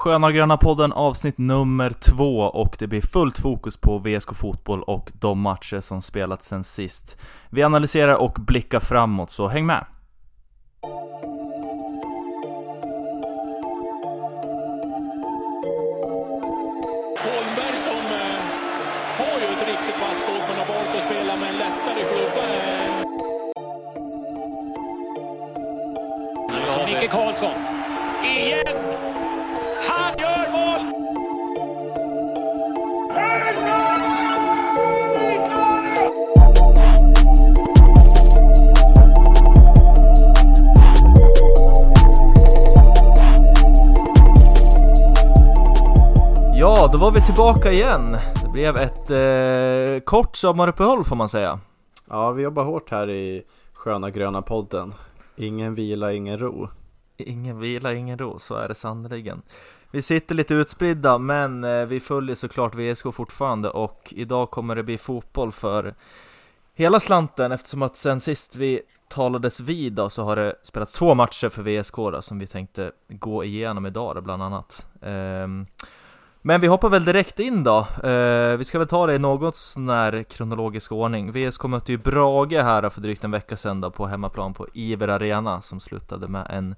Sköna Gröna podden avsnitt nummer två och det blir fullt fokus på VSK Fotboll och de matcher som spelats sen sist. Vi analyserar och blickar framåt, så häng med! Holmberg som eh, har ju ett riktigt vasst skott men har valt att spela med en lättare klubba. Eh. Så Micke Karlsson. Då var vi tillbaka igen. Det blev ett eh, kort sommaruppehåll får man säga. Ja, vi jobbar hårt här i Sköna Gröna podden. Ingen vila, ingen ro. Ingen vila, ingen ro, så är det sannerligen. Vi sitter lite utspridda, men eh, vi följer såklart VSK fortfarande och idag kommer det bli fotboll för hela slanten eftersom att sen sist vi talades vid då, så har det spelats två matcher för VSK då, som vi tänkte gå igenom idag då, bland annat. Ehm, men vi hoppar väl direkt in då. Eh, vi ska väl ta det i något sån här kronologisk ordning. VSK mötte ju Brage här för drygt en vecka sedan då på hemmaplan på Iver Arena som slutade med en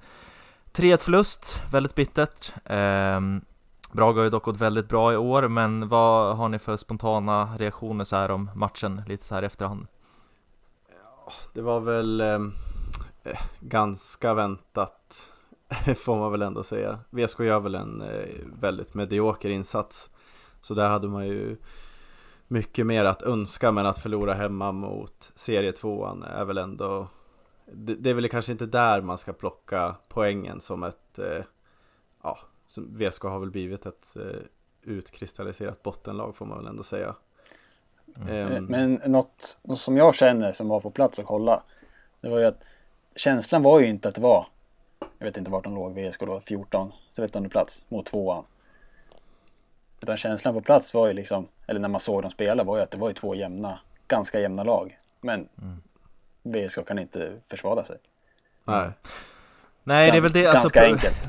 3-1 förlust, väldigt bittert. Eh, Brage har ju dock gått väldigt bra i år, men vad har ni för spontana reaktioner så här om matchen lite så här i efterhand? Det var väl ehm, eh, ganska väntat får man väl ändå säga. VSK gör väl en eh, väldigt medioker insats. Så där hade man ju mycket mer att önska men att förlora hemma mot serietvåan är väl ändå det, det är väl kanske inte där man ska plocka poängen som ett eh, ja, som VSK har väl blivit ett eh, utkristalliserat bottenlag får man väl ändå säga. Ehm, Men något, något som jag känner som var på plats och kolla. Det var ju att känslan var ju inte att det var. Jag vet inte vart de låg. VSK då 14, 13 plats mot tvåan. Utan känslan på plats var ju liksom, eller när man såg dem spela var ju att det var ju två jämna, ganska jämna lag. Men VSK kan inte försvara sig. nej. Nej, det är väl det, alltså, ganska pro- enkelt.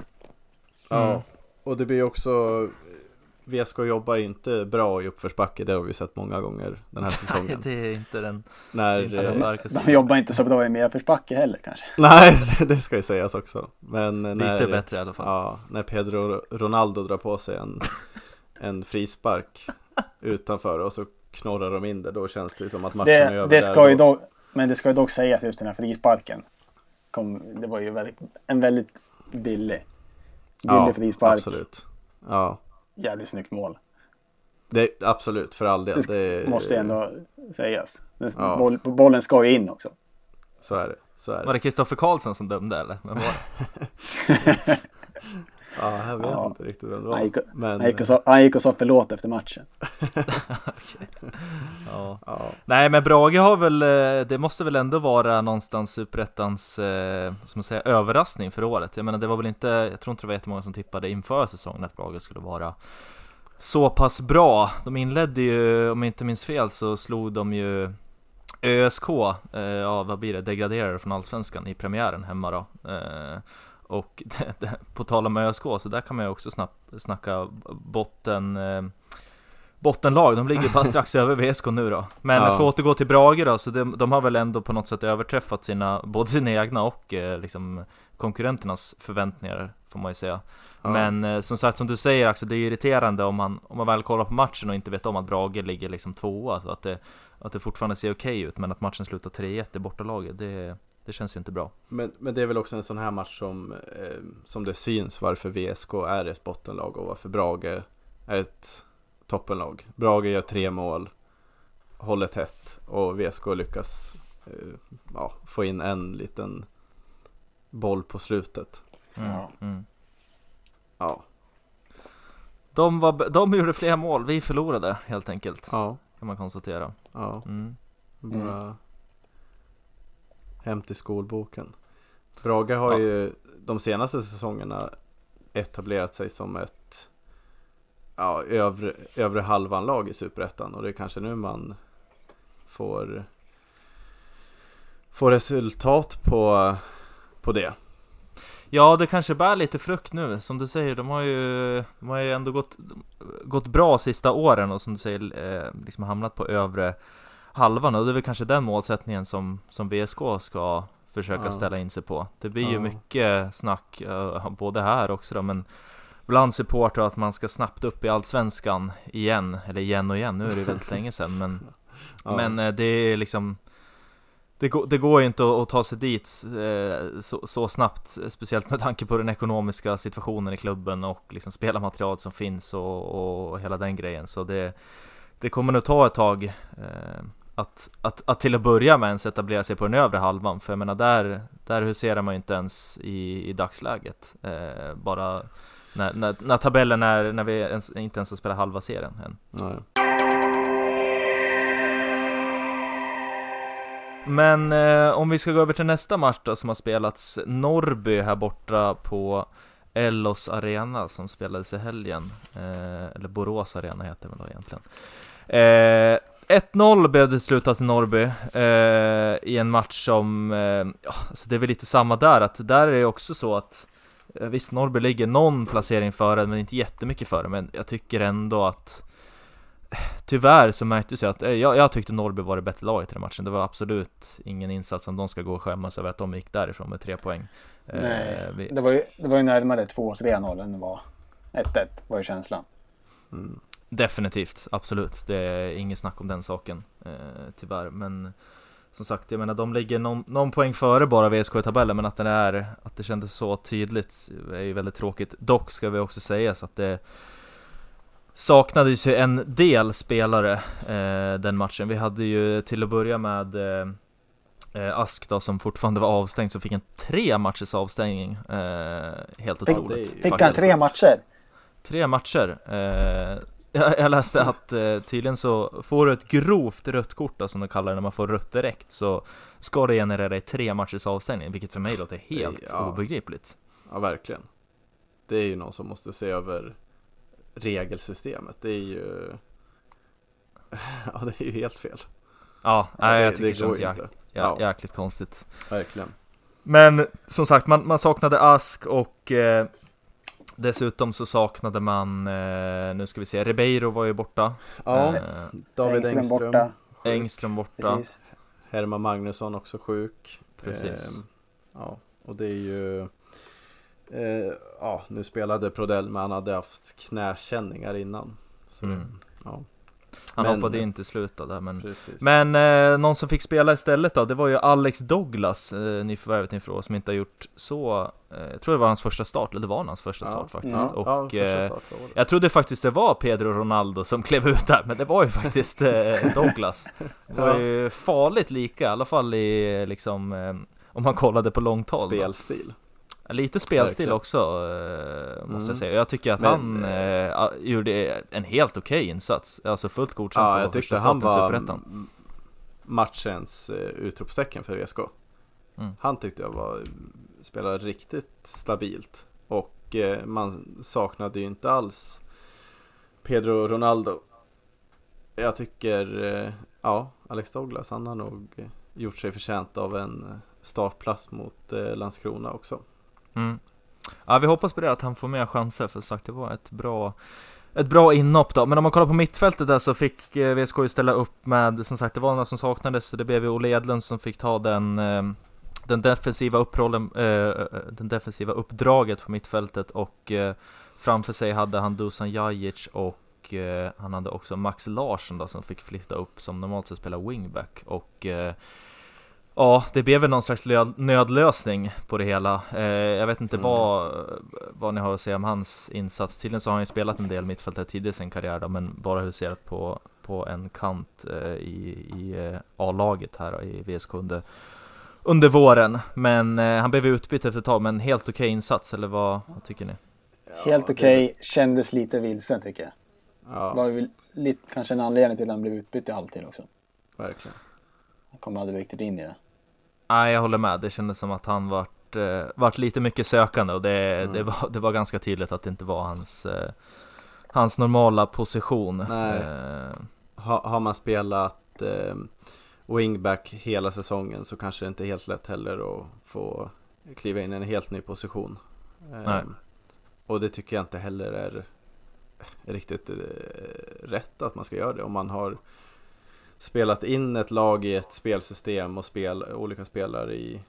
Ja, Mm. och det blir också VSK jobbar inte bra i uppförsbacke, det har vi sett många gånger den här Nej, säsongen. det är inte den, När, inte den eh, starkaste. De jobbar inte så bra i medförsbacke heller kanske. nej, det ska ju sägas också. Men när, Lite bättre i alla fall. Ja, när Pedro Ronaldo drar på sig en, en frispark utanför och så knorrar de in det, då känns det ju som att matchen är Det, över det ska ju då. dock, men det ska ju dock sägas just den här frisparken. Kom, det var ju väldigt, en väldigt billig. Billig Ja, frispark. absolut. Ja, Jävligt snyggt mål. det, absolut, för all del. Det Det, måste ändå sägas. Den, Ja. boll, bollen ska ju in också. Så är det. Så är det. Var det Kristoffer Karlsson som dömde eller? Men var det? Ja, jag vet Ja. inte riktigt vem det Han var. gick, och- Men, han, gick och sa, han gick och sa förlåt efter matchen. Ja. ja, Nej men Brage har väl, eh, det måste väl ändå vara någonstans Superettans, eh, som man säger, överraskning för året. Jag menar det var väl inte, jag tror inte det var jättemånga som tippade inför säsongen att Brage skulle vara så pass bra. De inledde ju, om jag inte minns fel, så slog de ju ÖSK, eh, ja vad blir det, degraderade från Allsvenskan i premiären hemma då. Eh, och det, det, på tal om ÖSK, så där kan man ju också snack, snacka botten eh, Bottenlag, de ligger bara strax över VSK nu då. Men Ja. för att återgå till Brage då, så de, de har väl ändå på något sätt överträffat sina, både sina egna och eh, liksom konkurrenternas förväntningar, får man ju säga. Ja. Men eh, som sagt, som du säger Axel, det är irriterande om man, om man väl kollar på matchen och inte vet om att Brage ligger liksom tvåa, så att det, att det fortfarande ser okej ut, men att matchen slutar 3-1 i bortalaget, det, det känns ju inte bra. Men, men det är väl också en sån här match som, eh, som det syns varför VSK är ett bottenlag och varför Brage är ett toppenlag. Brage gör tre mål, håller tätt och VSK lyckas eh, ja, få in en liten boll på slutet. Mm. Ja. Mm. Ja, De, var, de gjorde fler mål, vi förlorade helt enkelt, ja, kan man konstatera. ja. Mm. Bara hem till skolboken. Brage har Ja. ju de senaste säsongerna etablerat sig som ett ja, övre, övre halvan-lag i Superettan och det är kanske nu man får får resultat på, på det. Ja, det kanske bär lite frukt nu, som du säger. De har ju, de har ju ändå gått, gått bra sista åren och som du säger, eh, liksom hamnat på övre halvan och det är väl kanske den målsättningen som, som VSK ska försöka Ja. ställa in sig på. Det blir ju Ja. mycket snack, eh, både här också då, men bland supportrar att man ska snabbt upp i Allsvenskan igen, eller igen och igen, nu är det ju väldigt länge sedan, men, Ja. men eh, det är liksom det går, det går ju inte att, att ta sig dit eh, så, så snabbt, speciellt med tanke på den ekonomiska situationen i klubben och liksom spelarmaterialet som finns och, och hela den grejen. Så det, det kommer nog ta ett tag eh, att, att, att till att börja med ens etablera sig på den övre halvan. För jag menar, där, där huserar man ju inte ens i, i dagsläget. Eh, bara när, när, när tabellen är, när vi ens, inte ens har spelat halva serien än. Nej. Men eh, om vi ska gå över till nästa match då som har spelats Norrby här borta på Ellos Arena som spelades i helgen. Eh, eller Borås Arena heter det väl då egentligen. Eh, 1-0 blev det slutat i Norrby eh, i en match som, eh, ja, alltså det är väl lite samma där, att där är det också så att eh, visst, Norrby ligger någon placering före, men inte jättemycket före, men jag tycker ändå att Tyvärr så märktes ju att, eh, jag, jag tyckte Norrby var det bättre laget i den matchen. Det var absolut ingen insats som de ska gå och skämmas över att de gick därifrån med tre poäng. Eh, Nej, vi, det var ju, det var ju närmare 2-3-0 än det var 1-1 var ju känslan. Mm. Definitivt, absolut. Det är inget snack om den saken, eh, tyvärr. Men som sagt, jag menar de ligger någon, någon poäng före bara VSK i tabellen, men att, den är, att det kändes så tydligt är ju väldigt tråkigt. Dock ska vi också säga så att det saknades ju en del spelare eh, den matchen. Vi hade ju till att börja med eh, eh, Ask då, som fortfarande var avstängd, så fick en tre matchers avstängning. Eh, helt otroligt. Fick Fick han tre matcher? Tre matcher. Eh, jag, jag läste att eh, tydligen så får du ett grovt rött kort då, som de kallar det när man får rött direkt så ska det generera i tre matchers avstängning, vilket för mig låter helt Ja. obegripligt. Ja, verkligen. Det är ju någon som måste se över regelsystemet. Det är ju... Ja, det är ju helt fel. Ja, nej, det, jag tycker det det känns jäk, Ja. jäkligt konstigt. Verkligen. Men som sagt, man, man saknade Ask och eh, dessutom så saknade man, eh, nu ska vi se, Ribeiro var ju borta. Ja, Eh, David Engström Engström. borta. Engström borta. Precis. Herman Magnusson också sjuk. Precis. Ehm, ja, och det är ju... Eh, ja, nu spelade Prodell men han hade haft knäkänningar innan. Så Mm. ja, Han Men- hoppade inte i slutet där, men precis. Men eh, någon som fick spela istället då, det var ju Alex Douglas, eh, nyförvärvet inför som inte har gjort så, eh, jag tror det var hans första start, eller det var hans första Ja. start faktiskt. Ja, Och ja, eh, start jag trodde faktiskt det var Pedro Ronaldo som klev ut där, men det var ju faktiskt eh, Douglas. Det var ju farligt lika, i alla fall i liksom, eh, om man kollade på långt håll. Spelstil. Lite spelstil Verkligen. också, eh, måste Mm. jag säga. Jag tycker att Men, han eh, gjorde en helt okej insats, alltså fullt godkänd Ja, för jag första han starten i Superettan. matchens utropstecken för VSK. Mm. Han tyckte jag var, spelade riktigt stabilt. Och eh, man saknade ju inte alls Pedro Ronaldo. Jag tycker, eh, ja, Alex Douglas, han har nog gjort sig förtjänt av en startplats mot eh, Landskrona också. Mm. Ja, vi hoppas på det, att han får mer chanser, för sagt det var ett bra ett bra inhopp då, men om man kollar på mittfältet där så fick eh, VSK ju ställa upp med, som sagt det var några som saknades, så det blev ju Olle Edlund som fick ta den, eh, den defensiva upprollen, eh, eh, den defensiva uppdraget på mittfältet och eh, framför sig hade han Dusan Jajic och eh, han hade också Max Larsson då som fick flytta upp som normalt sett spelar wingback och eh, Ja, det blev väl någon slags lö- nödlösning på det hela. Eh, jag vet inte Mm. vad, vad ni har att säga om hans insats. Tydligen så har han ju spelat en del mittfältare tidigare i sin karriär då, men bara huserat på, på en kant eh, i, i eh, A-laget här då, i VSK under, under våren. Men eh, han blev utbytt efter ett tag, men helt okej insats, eller vad, vad tycker ni? Helt det- okej, kändes lite vilsen tycker jag. Det Ja, var ju lite, kanske en anledning till att han blev utbytt i halvtid också. verkligen. Han kommer aldrig riktigt in i det. Nej, jag håller med. Det kändes som att han vart, eh, vart lite mycket sökande och det, Mm. det, var, det var ganska tydligt att det inte var hans, eh, hans normala position. Nej. Eh, Ha, har man spelat eh, wingback hela säsongen så kanske det inte är helt lätt heller att få kliva in i en helt ny position. Nej. Ehm, och det tycker jag inte heller är riktigt eh, rätt att man ska göra det. Om man har spelat in ett lag i ett spelsystem och spel, olika spelare i,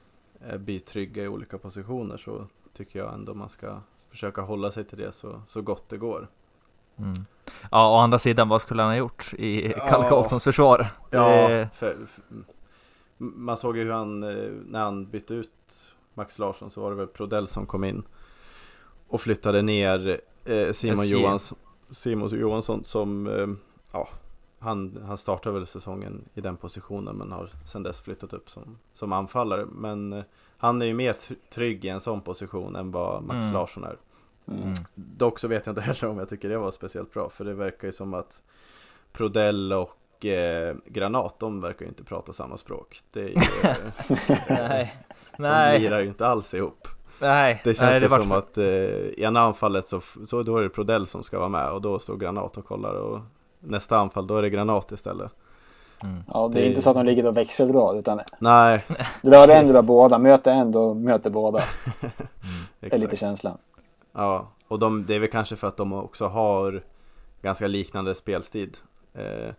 eh, blir trygga i olika positioner så tycker jag ändå man ska försöka hålla sig till det så, så gott det går. Mm. Ja, å andra sidan, vad skulle han ha gjort i Ja. Kalle Karlssons försvar? Ja, Det- för, för, man såg ju hur han, eh, när han bytte ut Max Larsson så var det väl Prodell som kom in och flyttade ner eh, Simon, SJ. Johans, Simon Johansson som, eh, ja, han, han startade väl säsongen i den positionen men har sedan dess flyttat upp som, som anfallare. Men eh, han är ju mer tr- trygg i en sån position än vad Max Mm. Larsson är. Mm. Dock så vet jag inte heller om jag tycker det var speciellt bra för det verkar ju som att Prodell och eh, Granat, de verkar ju inte prata samma språk. Det är ju, Nej, de nej, lirar ju inte alls ihop. nej. Det känns nej, ju vart som för- att eh, i ena anfallet så, så då är det Prodell som ska vara med och då står Granat och kollar och nästa anfall då är det Granat istället. Mm. Ja, det är Det- inte så att de ligger och växeldrar utan Nej, drar en drar båda, möter en då möter båda. Det är lite känslan. Ja, och de, det är väl kanske för att de också har ganska liknande spelstid. Eh,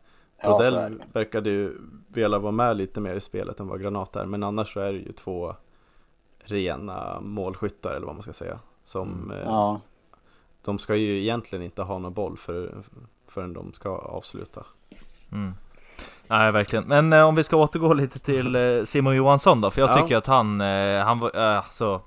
Ja, Rodell det. verkade ju vilja vara med lite mer i spelet än vad Granat är, men annars så är det ju två rena målskyttar eller vad man ska säga. Som, eh, Ja, De ska ju egentligen inte ha någon boll för, förrän de ska avsluta. Mm. Nej, verkligen. Men eh, om vi ska återgå lite till eh, Simon Johansson då, för jag Ja. tycker att han, eh, han var, eh, alltså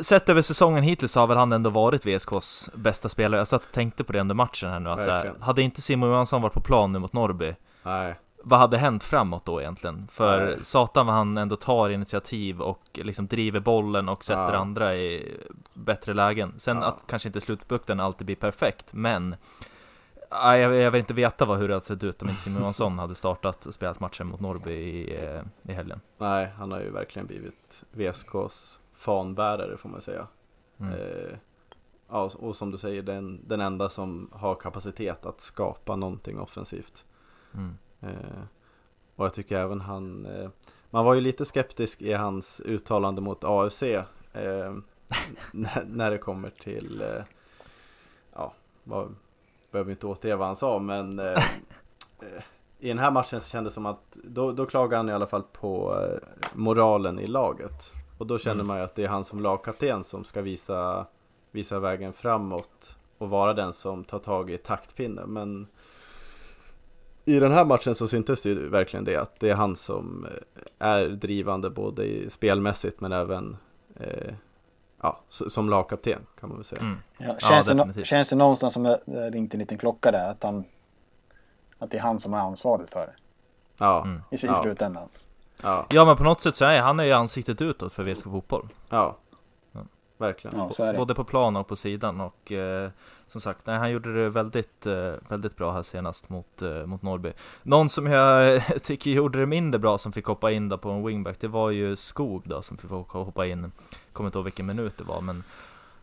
Sett över säsongen hittills har väl han ändå varit VSKs bästa spelare. Jag satt och tänkte på det under matchen här nu, att här, hade inte Simon Johansson varit på plan nu mot Norrby, Nej, vad hade hänt framåt då egentligen? För Nej. satan vad han ändå tar initiativ och liksom driver bollen och sätter Ja. andra i bättre lägen. Sen Ja. att kanske inte slutprodukten alltid blir perfekt, men nej, jag, jag vill inte veta vad, hur det hade sett ut om inte Simon Johansson hade startat och spelat matchen mot Norrby i, eh, i helgen. nej, han har ju verkligen blivit VSKs fanbärare får man säga. Mm. Eh, ja, och som du säger, den, den enda som har kapacitet att skapa någonting offensivt. Mm. Eh, och jag tycker även han, eh, man var ju lite skeptisk i hans uttalande mot AFC eh, när, när det kommer till, eh, ja, vad, behöver inte återge vad han sa, men eh, eh, i den här matchen så kändes det som att då, då klagade han i alla fall på eh, moralen i laget. Och då känner Mm. man ju att det är han som lagkapten som ska visa, visa vägen framåt och vara den som tar tag i taktpinnen. Men i den här matchen så syntes det ju verkligen det att det är han som eh, är drivande både i spelmässigt men även eh, ja, som lagkapten kan man väl säga. Mm. ja. Känns, det, definitivt. no- känns det någonstans som det det ringt en liten klocka där? Att, han, att det är han som är ansvarig för det Ja, Mm. i, i Ja. slutändan. ja, Ja men på något sätt så är han är ju ansiktet utåt för VSK Fotboll. ja, Ja. Verkligen. Ja, så. Både på plan och på sidan och eh, som sagt, nej, han gjorde det väldigt, eh, väldigt bra här senast mot, eh, mot Norrby. Någon som jag tycker gjorde det mindre bra som fick hoppa in där på en wingback, det var ju Skog då som fick hoppa in. Kommer inte ihåg vilken minut det var, men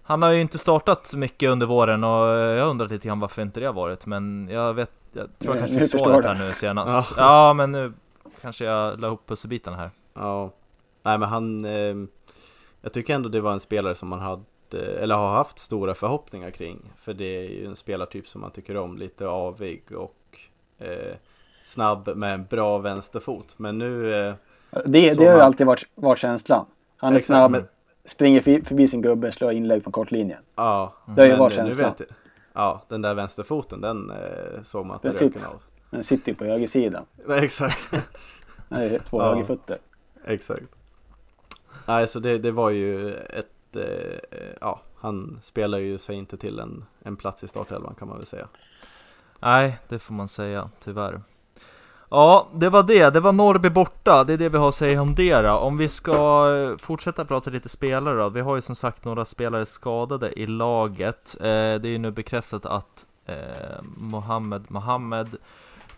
han har ju inte startat mycket under våren och jag undrar lite grann varför inte det har varit, men jag vet, jag tror jag kanske fick svaret här nu senast. Ja. Ja, men nu kanske jag la ihop pusselbitarna här. Ja, nej men han, eh, jag tycker ändå det var en spelare som man hade, eller har haft stora förhoppningar kring. För det är ju en spelartyp som man tycker om, lite avig och eh, snabb med en bra vänsterfot. Men nu, eh, Det, det har ju alltid varit, varit känslan. Han är Exakt, snabb, men- springer förbi sin gubbe, slår inlägg från kortlinjen. ja. Det har ju varit nu känslan. vet jag- Ja, den där vänsterfoten, den eh, såg man att Den röken av. Den sitter ju på högersidan. Nej, exakt. Är två Ja. högerfötter. Exakt. Nej, så det, det var ju ett, eh, ja, han spelar ju sig inte till en, en plats i startelvan kan man väl säga. Nej, det får man säga, tyvärr. Ja, det var det. Det var Norrby borta. Det är det vi har att säga om det då. Om vi ska eh, fortsätta prata lite spelare då. Vi har ju som sagt några spelare skadade i laget. Eh, det är ju nu bekräftat att eh, Mohammed Mohammed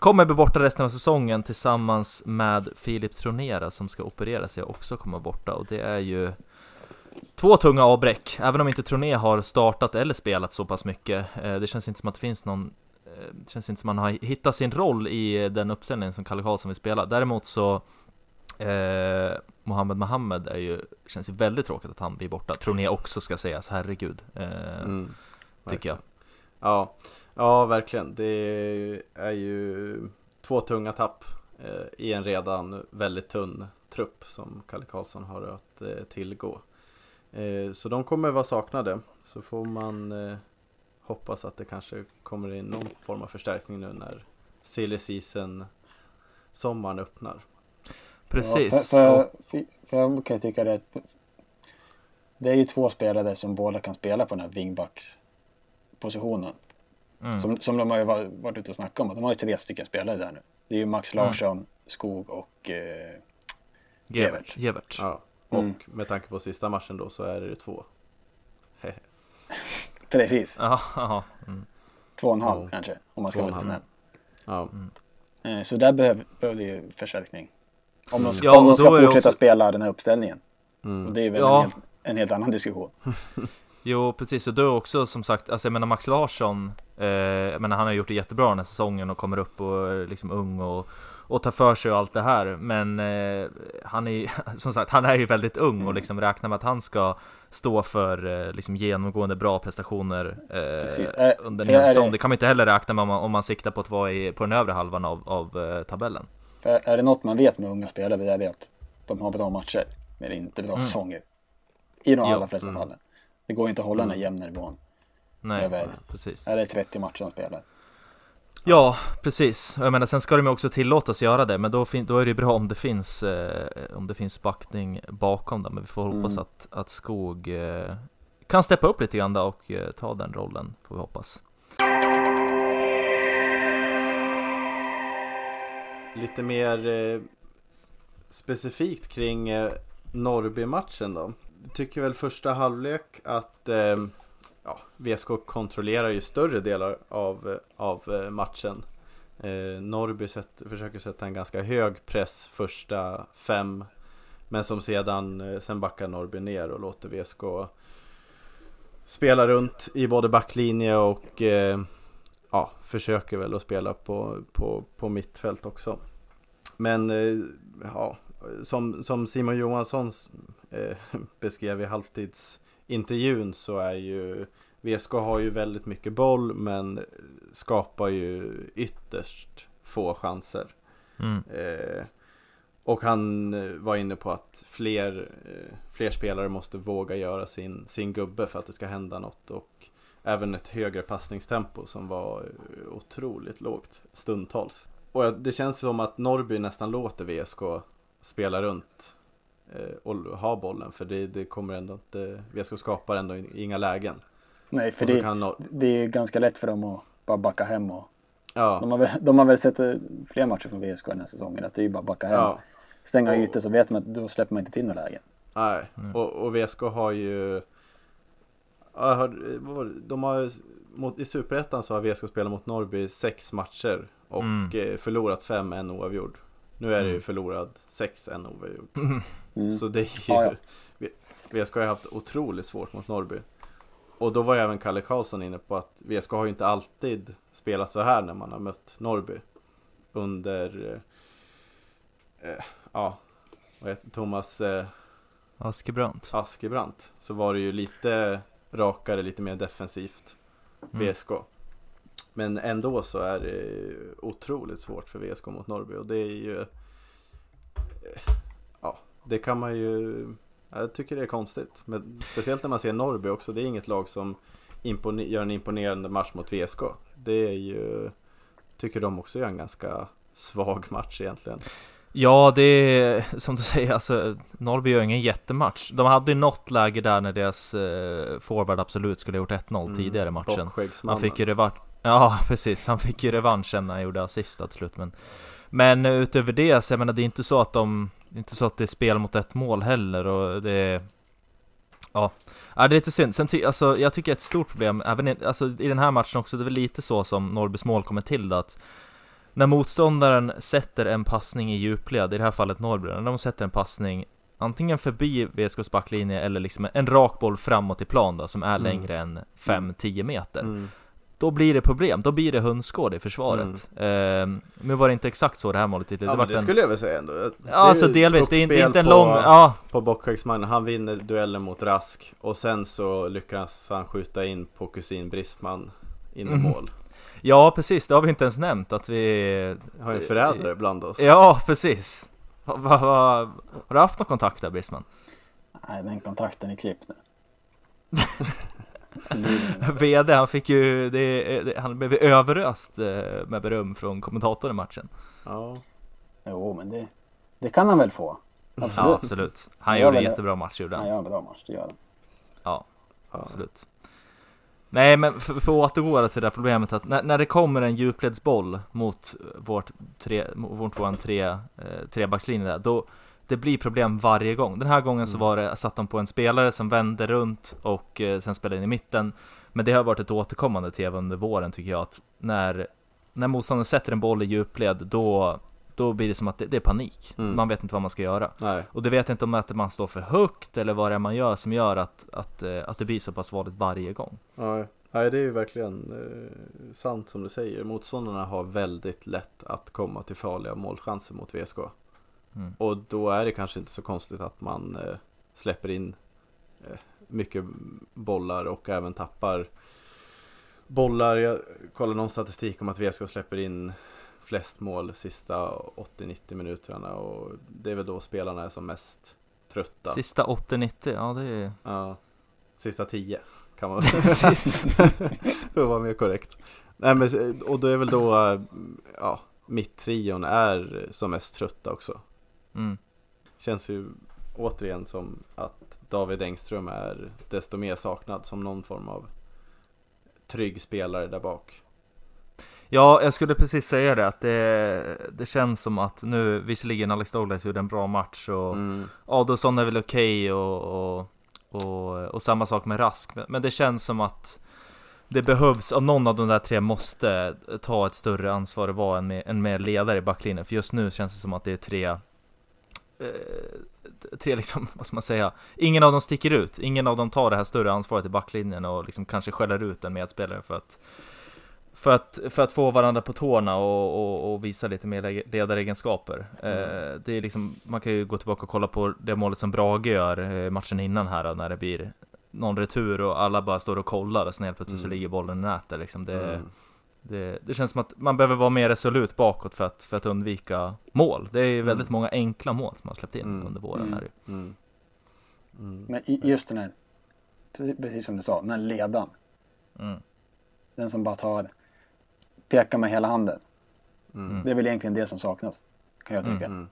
kommer bli borta resten av säsongen tillsammans med Filip Tronera som ska operera sig och också komma borta. Och det är ju Två tunga avbräck, även om inte Troné har startat eller spelat så pass mycket. Eh, Det känns inte som att det finns någon eh, det känns inte som att han har hittat sin roll i den uppställning som Kalle Karlsson vill spela. Däremot så Eh, Mohammed Mohammed är ju, känns ju väldigt tråkigt att han blir borta. Tror ni också ska sägas, herregud. Eh, Mm, tycker jag. Ja, ja verkligen. Det är ju två tunga tapp eh, i en redan väldigt tunn trupp som Kalle Karlsson har att eh, tillgå. Eh, så de kommer vara saknade. Så får man hoppas att det kanske kommer in någon form av förstärkning nu när silly season sommaren öppnar. Precis. Ja, för, för, för, för jag kan tycka det. att- Det är ju två spelare som båda kan spela på den här wingbackspositionen. Mm, Som, som de har ju va- varit ute och snackat om. De har ju tre stycken spelare där nu. Det är ju Max Mm. Larsson, Skog och eh, Gevert. Gevert. Ja, och Mm. med tanke på sista matchen då så är det två. precis. Mm. Två och en halv Ja. kanske. Om man ska och vara lite snäll. Ja, Eh, så där behöver, behöver det ju förstärkning. Om de, Ja, om de och ska är fortsätta också- spela den här uppställningen. Och mm. det är väl Ja. en, helt, en helt annan diskussion. Jo, precis. Och då också som sagt, alltså jag menar Max Larsson, jag menar han har gjort det jättebra den här säsongen och kommer upp och är liksom ung och, och tar för sig och allt det här. Men eh, han är som sagt, han är ju väldigt ung och liksom räknar med att han ska stå för eh, liksom genomgående bra prestationer eh, Är- under en säsong. det- kan man inte heller räkna med om man, om man siktar på att vara i, på den övre halvan av, av eh, tabellen. Är det något man vet med unga spelare det är det att de har bra matcher. Men inte bra Mm. säsonger. I de allra flesta mm. fallen. Det går inte att hålla den här Mm. jämna nivån. Nej, Över- precis. Är det 30 matcher de spelar. Ja, precis. Jag menar, sen ska de ju också tillåtas göra det, men då, då är det ju bra om det finns, eh, om det finns backning bakom det. Men vi får hoppas Mm. att, att Skog eh, kan steppa upp lite grann och eh, ta den rollen, får vi hoppas. Lite mer eh, specifikt kring eh, Norrby-matchen då. Jag tycker väl första halvlek att eh, ja, VSK kontrollerar ju större delar av, av eh, matchen. Eh, Norrby sätt, försöker sätta en ganska hög press första fem. Men som sedan, eh, sen backar Norrby ner och låter VSK spela runt i både backlinje och eh, ja, försöker väl att spela på, på, på mittfält också. Men eh, ja, som, som Simon Johansson eh, beskrev i halvtids halvtidsintervjun så är ju VSK har ju väldigt mycket boll men skapar ju ytterst få chanser. Mm. Eh, och han eh, var inne på att fler, eh, fler spelare måste våga göra sin, sin gubbe för att det ska hända något. Och även ett högre passningstempo som var eh, otroligt lågt stundtals. Och det känns som att Norrby nästan låter VSK spela runt och ha bollen. För det, det kommer ändå inte, VSK skapar ändå inga lägen. Nej, för det, kan det är ganska lätt för dem att bara backa hem. Och, ja, de, har väl, de har väl sett eh, fler matcher från VSK den här säsongen. Att det är ju bara att backa hem. ja. Stänga Och- ytor så vet man att då släpper man inte till några lägen. Nej, Mm. och, och VSK har ju... var det? de har, mot, I Superettan så har VSK spelat mot Norrby sex matcher och Mm. eh, förlorat fem, en oavgjord. Nu är det ju Mm. förlorad sex, en oavgjord. Mm. Så det är ju... Ja, ja. V- VSK har haft otroligt svårt mot Norrby. Och då var ju även Kalle Karlsson inne på att VSK har ju inte alltid spelat så här när man har mött Norrby. Under... Eh, eh, ja, vad heter Thomas... Eh, Askebrant. Askebrandt så var det ju lite rakare, lite mer defensivt Mm. VSK. Men ändå så är det otroligt svårt för VSK mot Norrby och det är ju eh, det kan man ju Jag tycker det är konstigt. Men speciellt när man ser Norrby också. Det är inget lag som impone- gör en imponerande match mot VSK. Det är ju Tycker de också gör en ganska svag match egentligen. Ja, det är som du säger, alltså Norrby gör ingen jättematch. De hade ju något läge där när deras eh, forward absolut skulle ha gjort 1-0 Mm, tidigare i matchen. Han fick ju revansch. Ja, precis. Han fick ju revanschen när han gjorde assist till slut. Men, men utöver det, så jag menar, det är inte så att de... Inte så att det är spel mot ett mål heller och det är... Ja, ja det är lite synd. Sen ty, alltså, jag tycker ett stort problem, även i, alltså, i den här matchen också, det är väl lite så som Norrbys mål kommer till det, att när motståndaren sätter en passning i djupled, i det här fallet Norrby, när de sätter en passning antingen förbi VSKs backlinje eller liksom en rak boll framåt i plan då, som är Mm. längre än 5-10 meter. Mm. Då blir det problem, då blir det hönsgård i försvaret. Mm. Eh, nu var det inte exakt så det här målet det, ja, det, det en... skulle jag väl säga ändå. Det ja, alltså delvis, det är, inte en lång... Ja. På bockhögsmannen, han vinner duellen mot Rask och sen så lyckas han skjuta in på kusin Brisman in i mm. mål. Ja, precis, det har vi inte ens nämnt att vi... Har en förrädare bland oss. Ja, precis. Va, va, va, har du haft någon kontakt där, Brisman? Nej, den kontakten är klippt nu. VD, han fick ju, det, det, han blev överöst eh, med beröm från kommentatorn i matchen. Ja. Jo, men det, det kan han väl få. Absolut. Ja, absolut. Han gjorde en jättebra match, gjorde han. Han gör en bra match, det gör han. Ja, absolut. Nej, men för, för att återgå till det här problemet att när, när det kommer en djupledsboll mot vårt tre, mot våran tre, eh, trebackslinje där, då det blir problem varje gång. Den här gången så mm. var det, satt de på en spelare som vände runt och eh, sen spelade in i mitten. Men det har varit ett återkommande tv under våren tycker jag att när, när motståndaren sätter en boll i djupled då, då blir det som att det, det är panik. Mm. Man vet inte vad man ska göra. Nej. Och det vet inte om att man står för högt eller vad det är man gör som gör att, att, eh, att det blir så pass farligt varje gång. Nej. Nej, det är ju verkligen eh, sant som du säger. Motståndarna har väldigt lätt att komma till farliga målchanser mot VSK. Mm. Och då är det kanske inte så konstigt att man eh, släpper in eh, mycket bollar och även tappar bollar. Jag kollar någon statistik om att VSK släpper in flest mål sista 80-90 minuterna och det är väl då spelarna är som mest trötta. Sista 80-90, ja det är... Ja, sista 10 kan man säga. För att vara mer korrekt. Nej, men, och då är väl då, ja, mitt-trion är som mest trötta också. Mm. Känns ju återigen som att David Engström är desto mer saknad som någon form av trygg spelare där bak. Ja, jag skulle precis säga det, att det, det känns som att nu, visserligen Alex Douglas gjorde en bra match och mm. Adolfsson är väl okej okay och, och, och, och, samma sak med Rask, men det känns som att det behövs, och någon av de där tre måste ta ett större ansvar och vara en mer, en mer ledare i backlinjen, för just nu känns det som att det är tre tre liksom, vad ska man säga, ingen av dem sticker ut, ingen av dem tar det här större ansvaret i backlinjen och liksom kanske skäller ut en medspelare för att för att, för att få varandra på tårna och, och, och visa lite mer ledaregenskaper. Mm. Eh, det är liksom, man kan ju gå tillbaka och kolla på det målet som Brage gör eh, matchen innan här när det blir någon retur och alla bara står och kollar och sen helt plötsligt mm. så ligger bollen i nätet liksom. Det, mm. Det, det, känns som att man behöver vara mer resolut bakåt för att, för att undvika mål. Det är väldigt mm. många enkla mål som har släppt in mm. under våren. Här mm. mm. Men just den här, precis, precis, som du sa, den här ledan. Mm. Den som bara tar, pekar med hela handen. Mm. Det är väl egentligen det som saknas, kan jag tycka.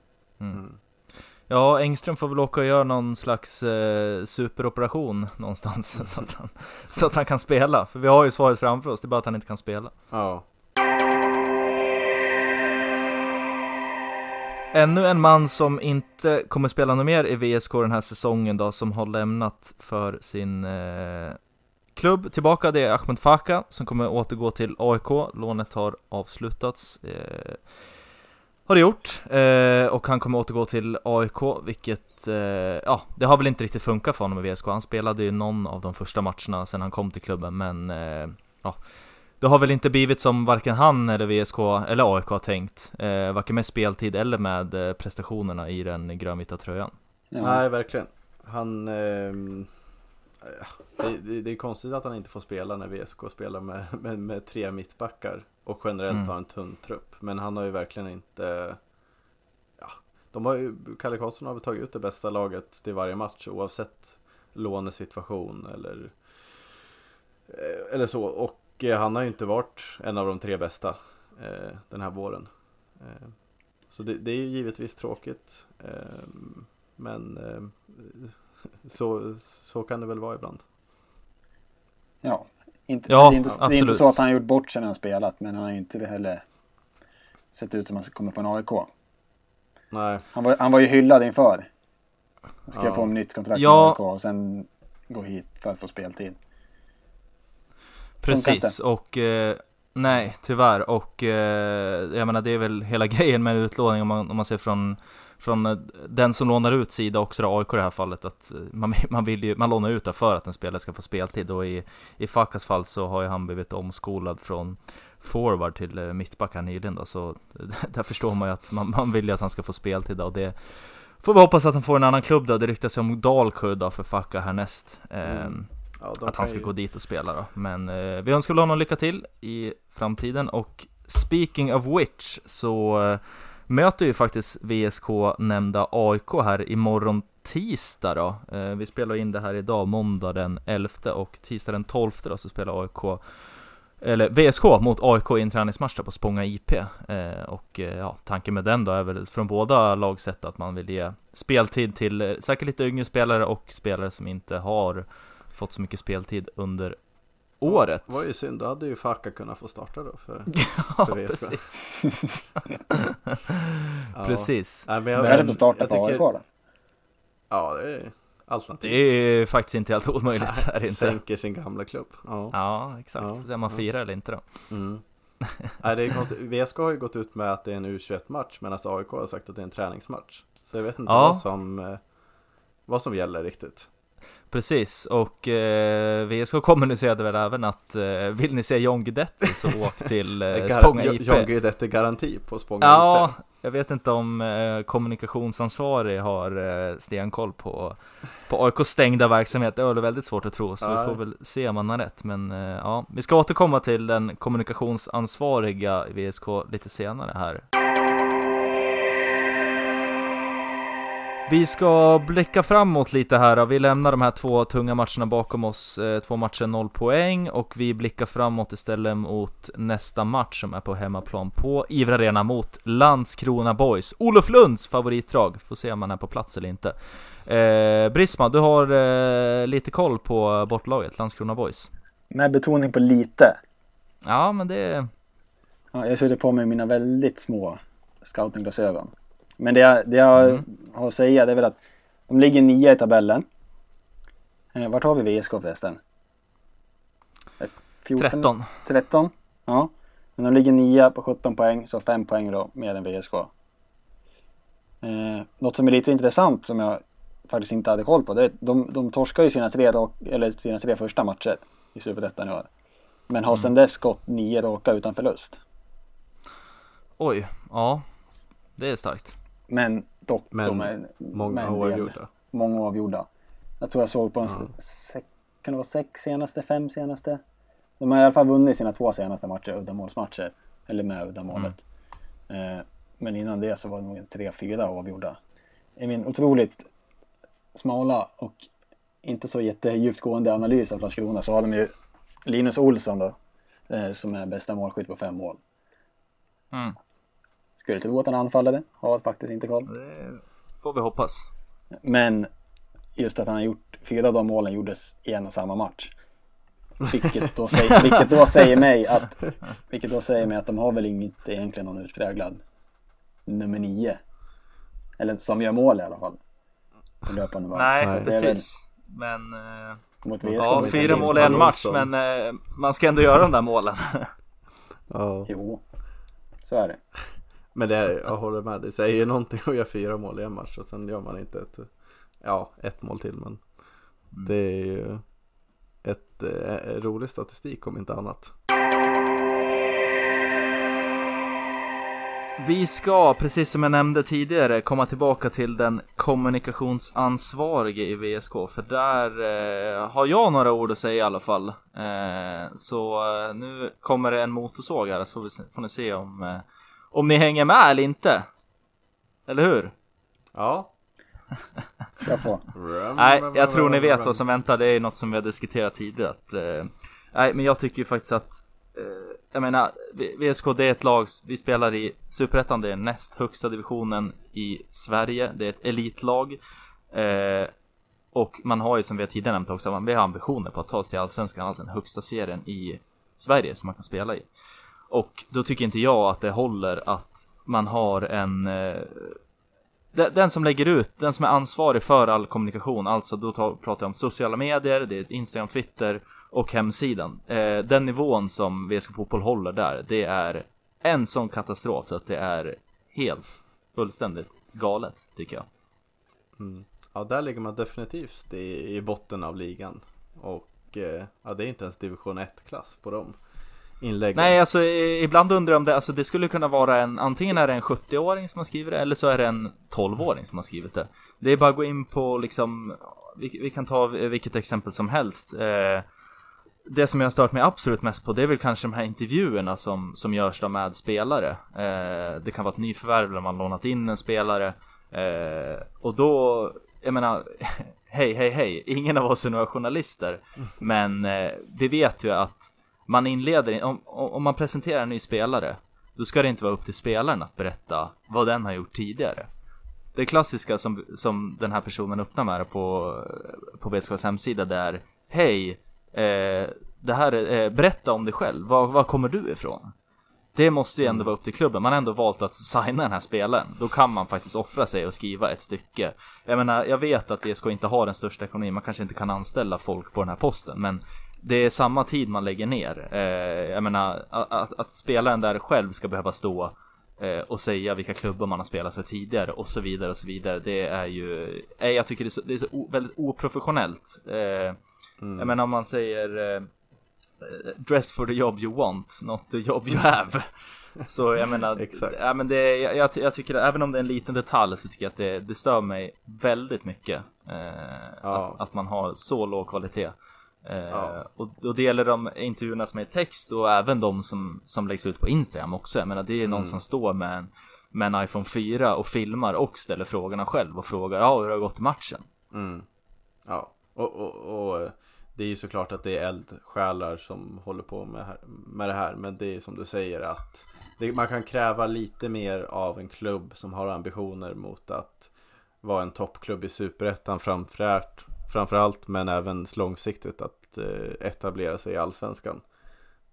Ja, Engström får väl åka och göra någon slags eh, superoperation någonstans så att, han, så att han kan spela. För vi har ju svaret framför oss, det är bara att han inte kan spela. Ja. Ännu en man som inte kommer spela något mer i VSK den här säsongen då, som har lämnat för sin eh, klubb tillbaka, det är Ahmed Faka som kommer återgå till AIK. Lånet har avslutats. Eh, har det gjort, eh, och han kommer återgå till AIK, vilket, eh, ja, det har väl inte riktigt funkat för honom i VSK. Han spelade ju någon av de första matcherna sen han kom till klubben, men eh, ja, det har väl inte blivit som varken han eller VSK eller AIK har tänkt, eh, varken med speltid eller med eh, prestationerna i den grönvita tröjan. Ja. Nej, verkligen. Han... Eh, det, det, det, är konstigt att han inte får spela när VSK spelar med, med, med tre mittbackar och generellt mm. har en tunn trupp. Men han har ju verkligen inte... Ja, de har ju, Kalle Karlsson har väl tagit ut det bästa laget till varje match oavsett lånesituation eller, eh, eller så. Och eh, han har ju inte varit en av de tre bästa eh, den här våren. Eh, så det, det, är ju givetvis tråkigt. Eh, men eh, så, så kan det väl vara ibland. Ja, inte, ja, det, är inte, det, är inte, så att han har gjort bort sig när han spelat, men han har inte heller sett ut som att han kommer från AIK. Nej. Han var, han var ju hyllad inför. Han skrev ja. på en nytt kontrakt ja. med AIK och sen gå hit för att få speltid. Precis, och eh, nej, tyvärr. Och eh, jag menar, det är väl hela grejen med utlåning om man, om man ser från från eh, den som lånar ut sida också då, AIK i det här fallet att eh, man, man vill ju, man lånar ut det för att en spelare ska få speltid och i, i Fakas fall så har ju han blivit omskolad från forward till eh, mittback här nyligen då så där förstår man ju att man, man vill ju att han ska få speltid då, och det Får vi hoppas att han får en annan klubb då, det ryktas ju om Dalkurd då för Facka härnäst. Mm. ja, Att han ska ju... gå dit och spela då. Men eh, vi önskar honom lycka till i framtiden och Speaking of which så möter ju faktiskt VSK nämnda AIK här imorgon tisdag då. Eh, vi spelar in det här idag, måndag den 11 och tisdag den 12 då så spelar AIK eller VSK mot AIK i en träningsmatch på Spånga IP. Eh, och eh, ja, tanken med den då är väl från båda lag sett att man vill ge speltid till eh, säkert lite yngre spelare och spelare som inte har fått så mycket speltid under året. Det var ju synd, då hade ju Faka kunnat få starta då för, ja, för VSK. precis. ja. precis. Nej, men jag, det på starta på AIK då? Ja, det är alternativt. Det är faktiskt inte helt omöjligt. Nej, är inte. Sänker sin gamla klubb. Ja, ja exakt. Ja, så man firar eller inte då. Mm. Nej, det är konstigt. VSK har ju gått ut med att det är en U21-match medan AIK har sagt att det är en träningsmatch. Så jag vet inte ja. vad, som, eh, vad som gäller riktigt. Precis, och eh, VSK kommunicerade väl även att eh, vill ni se John Guidetti så åk till eh, Spånga IP. John Guidetti garanti på Spånga ja, IP. Jag vet inte om eh, kommunikationsansvarig har eh, stenkoll på, på AIKs stängda verksamhet. Det är väl väldigt svårt att tro, så ja. vi får väl se om man har rätt. Men eh, ja, vi ska återkomma till den kommunikationsansvariga i VSK lite senare här. Vi ska blicka framåt lite här. Vi lämnar de här två tunga matcherna bakom oss. Eh, två matcher, noll poäng. Och vi blickar framåt istället mot nästa match som är på hemmaplan på Ivra Arena mot Landskrona Boys. Olof Lunds favoritdrag. Får se om han är på plats eller inte. Eh, Brisma, du har eh, lite koll på bortlaget, Landskrona Boys. Med betoning på lite. Ja, men det... Ja, jag suttit på mig mina väldigt små scoutingglasögon. Men det jag, det jag mm. har att säga det är väl att de ligger nia i tabellen. Eh, vart har vi VSK förresten? 14, 13. 13? Ja. Men de ligger nia på 17 poäng, så 5 poäng då mer än VSK. Eh, något som är lite intressant som jag faktiskt inte hade koll på. Det är, de, de torskar ju sina tre, eller sina tre första matcher i Superettan i år. Men har mm. sedan dess gått nio raka utan förlust. Oj, ja. Det är starkt. Men dock men de är många oavgjorda. Många avgjorda. Jag tror jag såg på en, ja. sex, kan det vara sex senaste, fem senaste? De har i alla fall vunnit sina två senaste matcher, uddamålsmatcher. Eller med uddamålet. Mm. Eh, men innan det så var det nog tre, fyra avgjorda. I min otroligt smala och inte så jättedjupgående analys av Landskrona så har de ju Linus Olsson då. Eh, som är bästa målskytt på fem mål. Mm. Skulle tro att han anfallade, har faktiskt inte koll. Det får vi hoppas. Men just att han har gjort, fyra av de målen gjordes i en och samma match. Vilket då, säger, vilket då säger mig att, vilket då säger mig att de har väl inte egentligen någon utpräglad nummer nio. Eller som gör mål i alla fall. Löpande Nej, Nej precis. Väl, men... Eh, mot VSK, ja, fyra mål i en match, men eh, man ska ändå göra de där målen. ja. Jo, så är det. Men det, jag håller med, det säger någonting att göra fyra mål i en match och sen gör man inte ett, ja, ett mål till men mm. det är ju ett eh, rolig statistik om inte annat. Vi ska, precis som jag nämnde tidigare, komma tillbaka till den kommunikationsansvarige i VSK, för där eh, har jag några ord att säga i alla fall. Eh, så eh, nu kommer det en motorsåg här, så får, vi, får ni se om eh, om ni hänger med eller inte. Eller hur? Ja. Nej, jag tror ni vet vad som väntar. Det är något som vi har diskuterat tidigare. Att, eh, nej, men jag tycker ju faktiskt att eh, jag menar, VSK det är ett lag, vi spelar i Superettan, det är näst högsta divisionen i Sverige, det är ett elitlag. Eh, och man har ju som vi har tidigare nämnt också, vi har ambitioner på att ta oss till Allsvenskan, alltså den högsta serien i Sverige som man kan spela i. Och då tycker inte jag att det håller att man har en eh, den som lägger ut, den som är ansvarig för all kommunikation, alltså då pratar jag om sociala medier, det är Instagram, Twitter och hemsidan. Eh, den nivån som VSK Fotboll håller där, det är en sån katastrof så att det är helt fullständigt galet tycker jag. Mm. Ja, där ligger man definitivt i, i botten av ligan. Och eh, ja, det är inte ens division 1-klass på dem inläggen. Nej, alltså ibland undrar jag om det, alltså det skulle kunna vara en, antingen är det en 70-åring som har skrivit det, eller så är det en 12-åring som har skrivit det. Det är bara att gå in på liksom, vi, vi kan ta vilket exempel som helst. Eh, det som jag har stört mig absolut mest på det är väl kanske de här intervjuerna som, som görs då med spelare. Eh, det kan vara ett nyförvärv där man lånat in en spelare. Eh, och då, jag menar, hej, hej, hej, ingen av oss är några journalister. Men eh, vi vet ju att man inleder, om, om man presenterar en ny spelare, då ska det inte vara upp till spelaren att berätta vad den har gjort tidigare. Det klassiska som, som den här personen öppnar med på, på BSKs hemsida är Hej, eh, det här är, eh, berätta om dig själv, var, var kommer du ifrån? Det måste ju ändå vara upp till klubben, man har ändå valt att signa den här spelaren. Då kan man faktiskt offra sig och skriva ett stycke. Jag menar, jag vet att VSK inte har den största ekonomin, man kanske inte kan anställa folk på den här posten, men det är samma tid man lägger ner. Eh, jag menar att, att, spelaren där själv ska behöva stå eh, och säga vilka klubbar man har spelat för tidigare och så vidare och så vidare. Det är ju, eh, jag tycker det är så, det är så o, väldigt oprofessionellt. Eh, mm. Jag menar om man säger eh, dress for the job you want, not the job you have. Så jag menar, ja, men det, jag, jag, tycker att även om det är en liten detalj så tycker jag att det, det stör mig väldigt mycket. Eh, ja. att, att, man har så låg kvalitet. Ja. Eh, och, och det gäller de intervjuerna som är text och även de som, som läggs ut på Instagram också. Jag menar det är någon mm. som står med en, med en iPhone 4 och filmar och ställer frågorna själv och frågar ja, hur har det gått i matchen? Mm. Ja, och, och, och, det är ju såklart att det är eldsjälar som håller på med, med det här. Men det är som du säger att det, man kan kräva lite mer av en klubb som har ambitioner mot att vara en toppklubb i superettan framfört framförallt men även långsiktigt att eh, etablera sig i allsvenskan.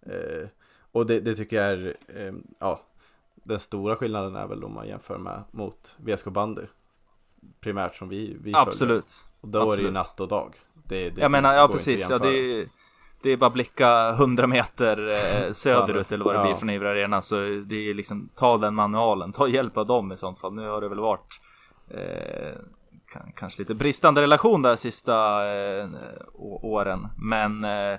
Eh, och det, det, tycker jag är, eh, ja, den stora skillnaden är väl om man jämför med mot VSK bandy. Primärt som vi, vi Absolut. Följer. Och då Absolut. är det ju natt och dag. Det, det jag menar, ja precis, ja det är, det är bara blicka 100 meter eh, söderut eller vad det ja. blir från Ivra Arena så det är liksom ta den manualen, ta hjälp av dem i sånt fall. Nu har det väl varit eh, kanske lite bristande relation där sista eh, åren. Men eh,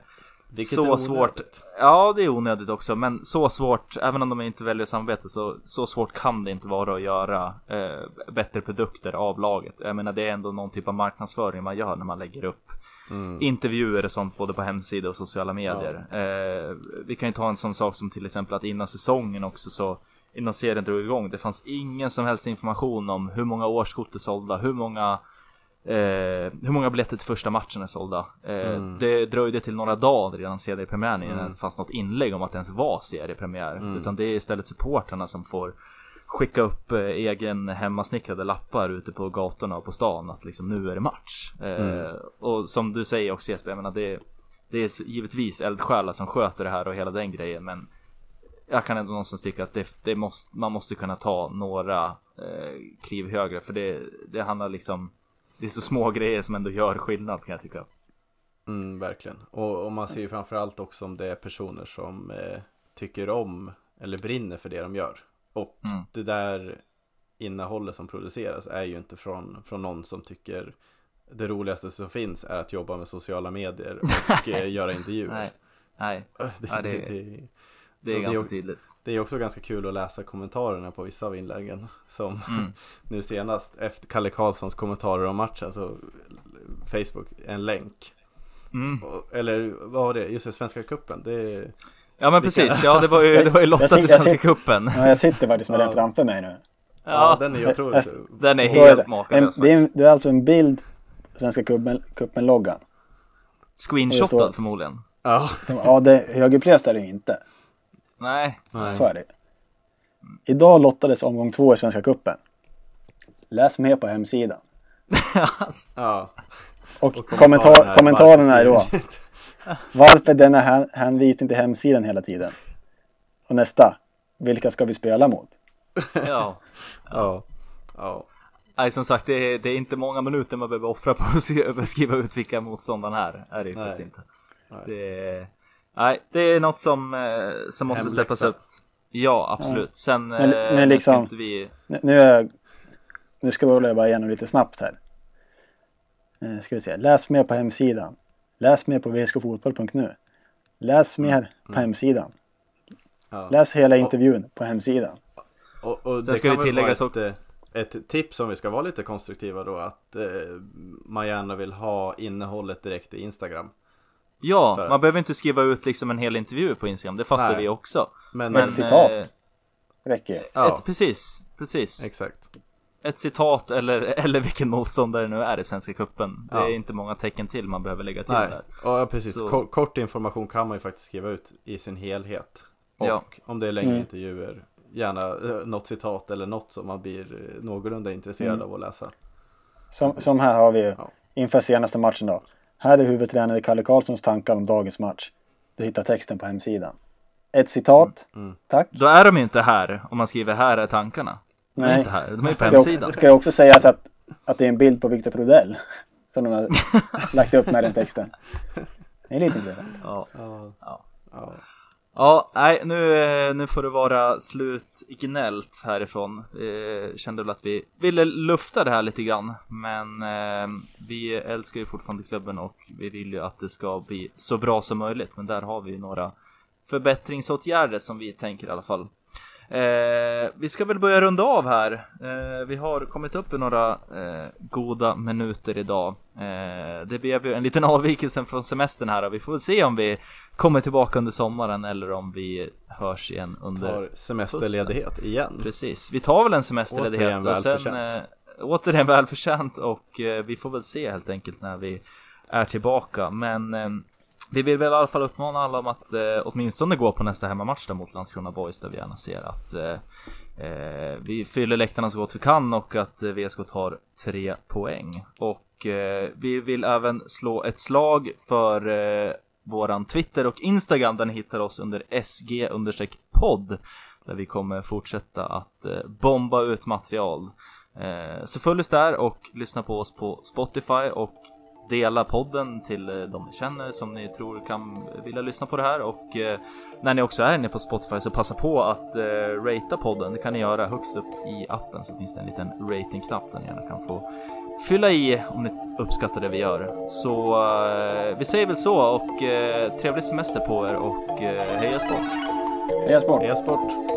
Vilket så svårt. Ja, det är onödigt också, men så svårt, även om de inte väljer samarbete, så, så svårt kan det inte vara att göra eh, bättre produkter av laget. Jag menar, det är ändå någon typ av marknadsföring man gör när man lägger upp mm. intervjuer och sånt både på hemsida och sociala medier. Ja. Eh, vi kan ju ta en sån sak som till exempel att innan säsongen också så innan serien drog igång. Det fanns ingen som helst information om hur många årskort är sålda, hur många Eh, hur många biljetter till första matchen är sålda? Eh, mm. Det dröjde till några dagar redan seriepremiären innan mm. det fanns något inlägg om att det ens var seriepremiär. Mm. Utan det är istället supporterna som får skicka upp eh, egen hemmasnickrade lappar ute på gatorna och på stan att liksom nu är det match. Eh, mm. och som du säger också Jesper, jag menar det, det är givetvis eldsjälar som sköter det här och hela den grejen men jag kan ändå någonstans tycka att det, det måste, man måste kunna ta några eh, kliv högre för det, det handlar liksom det är så små grejer som ändå gör skillnad kan jag tycka. Mm, verkligen. Och, och man ser ju framförallt också om det är personer som eh, tycker om eller brinner för det de gör. Och mm. det där innehållet som produceras är ju inte från, från någon som tycker det roligaste som finns är att jobba med sociala medier och eh, göra intervjuer. Nej, Nej. Det, ja, det, det, det är ganska tydligt. Det är också ganska kul att läsa kommentarerna på vissa av inläggen. Som mm. nu senast efter Kalle Karlssons kommentarer om matchen så Facebook, en länk. Mm. Eller vad var det? Just det, Svenska Cupen. Det Ja men precis, ja det var ju, det var ju Lotta till Svenska Cupen. Ja jag sitter faktiskt med ja. den framför mig nu. Ja, ja den är ju otroligt. Den är helt makalös. Det, är, det är alltså en bild Svenska Cupen-loggan. Screenshotad förmodligen. Ja. Ja, det, högerplöst är det inte. Nej. Så är det. Idag lottades omgång två i Svenska Cupen. Läs mer på hemsidan. ja. Och, och kommentar, kommentarerna är då. Varför denna hänvisning till hemsidan hela tiden? Och nästa. Vilka ska vi spela mot? ja. Ja. Ja. Nej som sagt det är, det är, inte många minuter man behöver offra på att skriva ut vilka motståndarna är. Är det ju faktiskt inte. Nej. Det är, Nej, det är något som, eh, som måste släppas upp. Ja, absolut. Sen men, men liksom, inte vi... Nu är jag nu ska vi hålla bara igenom lite snabbt här. Eh, ska vi se. Läs mer på hemsidan. Läs mer på vskfotboll.nu. Läs mer på hemsidan. Ja. Läs hela intervjun på hemsidan. Och, och Sen det ska kan det tilläggas ett, eh, ett tips om vi ska vara lite konstruktiva då att eh, man gärna vill ha innehållet direkt i Instagram. Ja, För- man behöver inte skriva ut liksom en hel intervju på Instagram, det fattar Nej. vi också. Men, Men, Ett citat. eh, Räcker ju. ja, ett, precis, precis. exakt. Ett citat eller, eller vilken motståndare nu är i Svenska. Det Ja. är inte många tecken till man behöver lägga till Nej, där. ja, precis. Så- Kort, information kan man ju faktiskt skriva ut i sin helhet. Och Ja. om det är längre Mm. intervjuer, gärna eh, något citat eller något som man blir eh, någorlunda intresserad Mm. av att läsa. Som, som här har vi ju Ja. inför senaste matchen då. Här är huvudtränare Kalle Karlssons tankar om dagens match. Du hittar texten på hemsidan. Ett citat. Mm. Tack. Då är de ju inte här om man skriver här är tankarna. De är Nej. inte här, de är på Ska hemsidan. också, ska också sägas att, att det är en bild på Victor Prodell. Som de har lagt upp med den texten. Det är lite intressant. Ja. Ja. Ja. Ja. Nej, nu, eh, nu får det vara slut gnällt härifrån. Eh, kände väl att vi ville lufta det här lite grann, men eh, vi älskar ju fortfarande klubben och vi vill ju att det ska bli så bra som möjligt. Men där har vi ju några förbättringsåtgärder som vi tänker i alla fall. Eh, vi ska väl börja runda av här. Eh, vi har kommit upp i några eh, goda minuter idag. Eh, det blev ju en liten avvikelse från semestern här och vi får väl se om vi kommer tillbaka under sommaren eller om vi hörs igen under Tar semesterledighet igen. Precis, vi tar väl en semesterledighet Återigen och sen välförtjänt. eh, återigen välförtjänt och eh, vi får väl se helt enkelt när vi är tillbaka. Men vi vill väl i alla fall uppmana alla om att eh, åtminstone gå på nästa hemmamatch där mot Landskrona Boys där vi gärna ser att eh, eh vi fyller läktarna så gott vi kan och att eh, VSK tar tre poäng. Och eh, vi vill även slå ett slag för eh, våran Twitter och Instagram där ni hittar oss under SG podd där vi kommer fortsätta att eh, bomba ut material. Eh, så följ oss där och lyssna på oss på Spotify och dela podden till eh, de ni känner som ni tror kan vilja lyssna på det här och eh, när ni också är inne på Spotify så passa på att eh, ratea podden. Det kan ni göra högst upp i appen så finns det en liten ratingknapp där ni gärna kan få fylla i om ni uppskattar det vi gör. Så vi säger väl så och trevlig semester på er och heja sport! Heja sport! E-sport.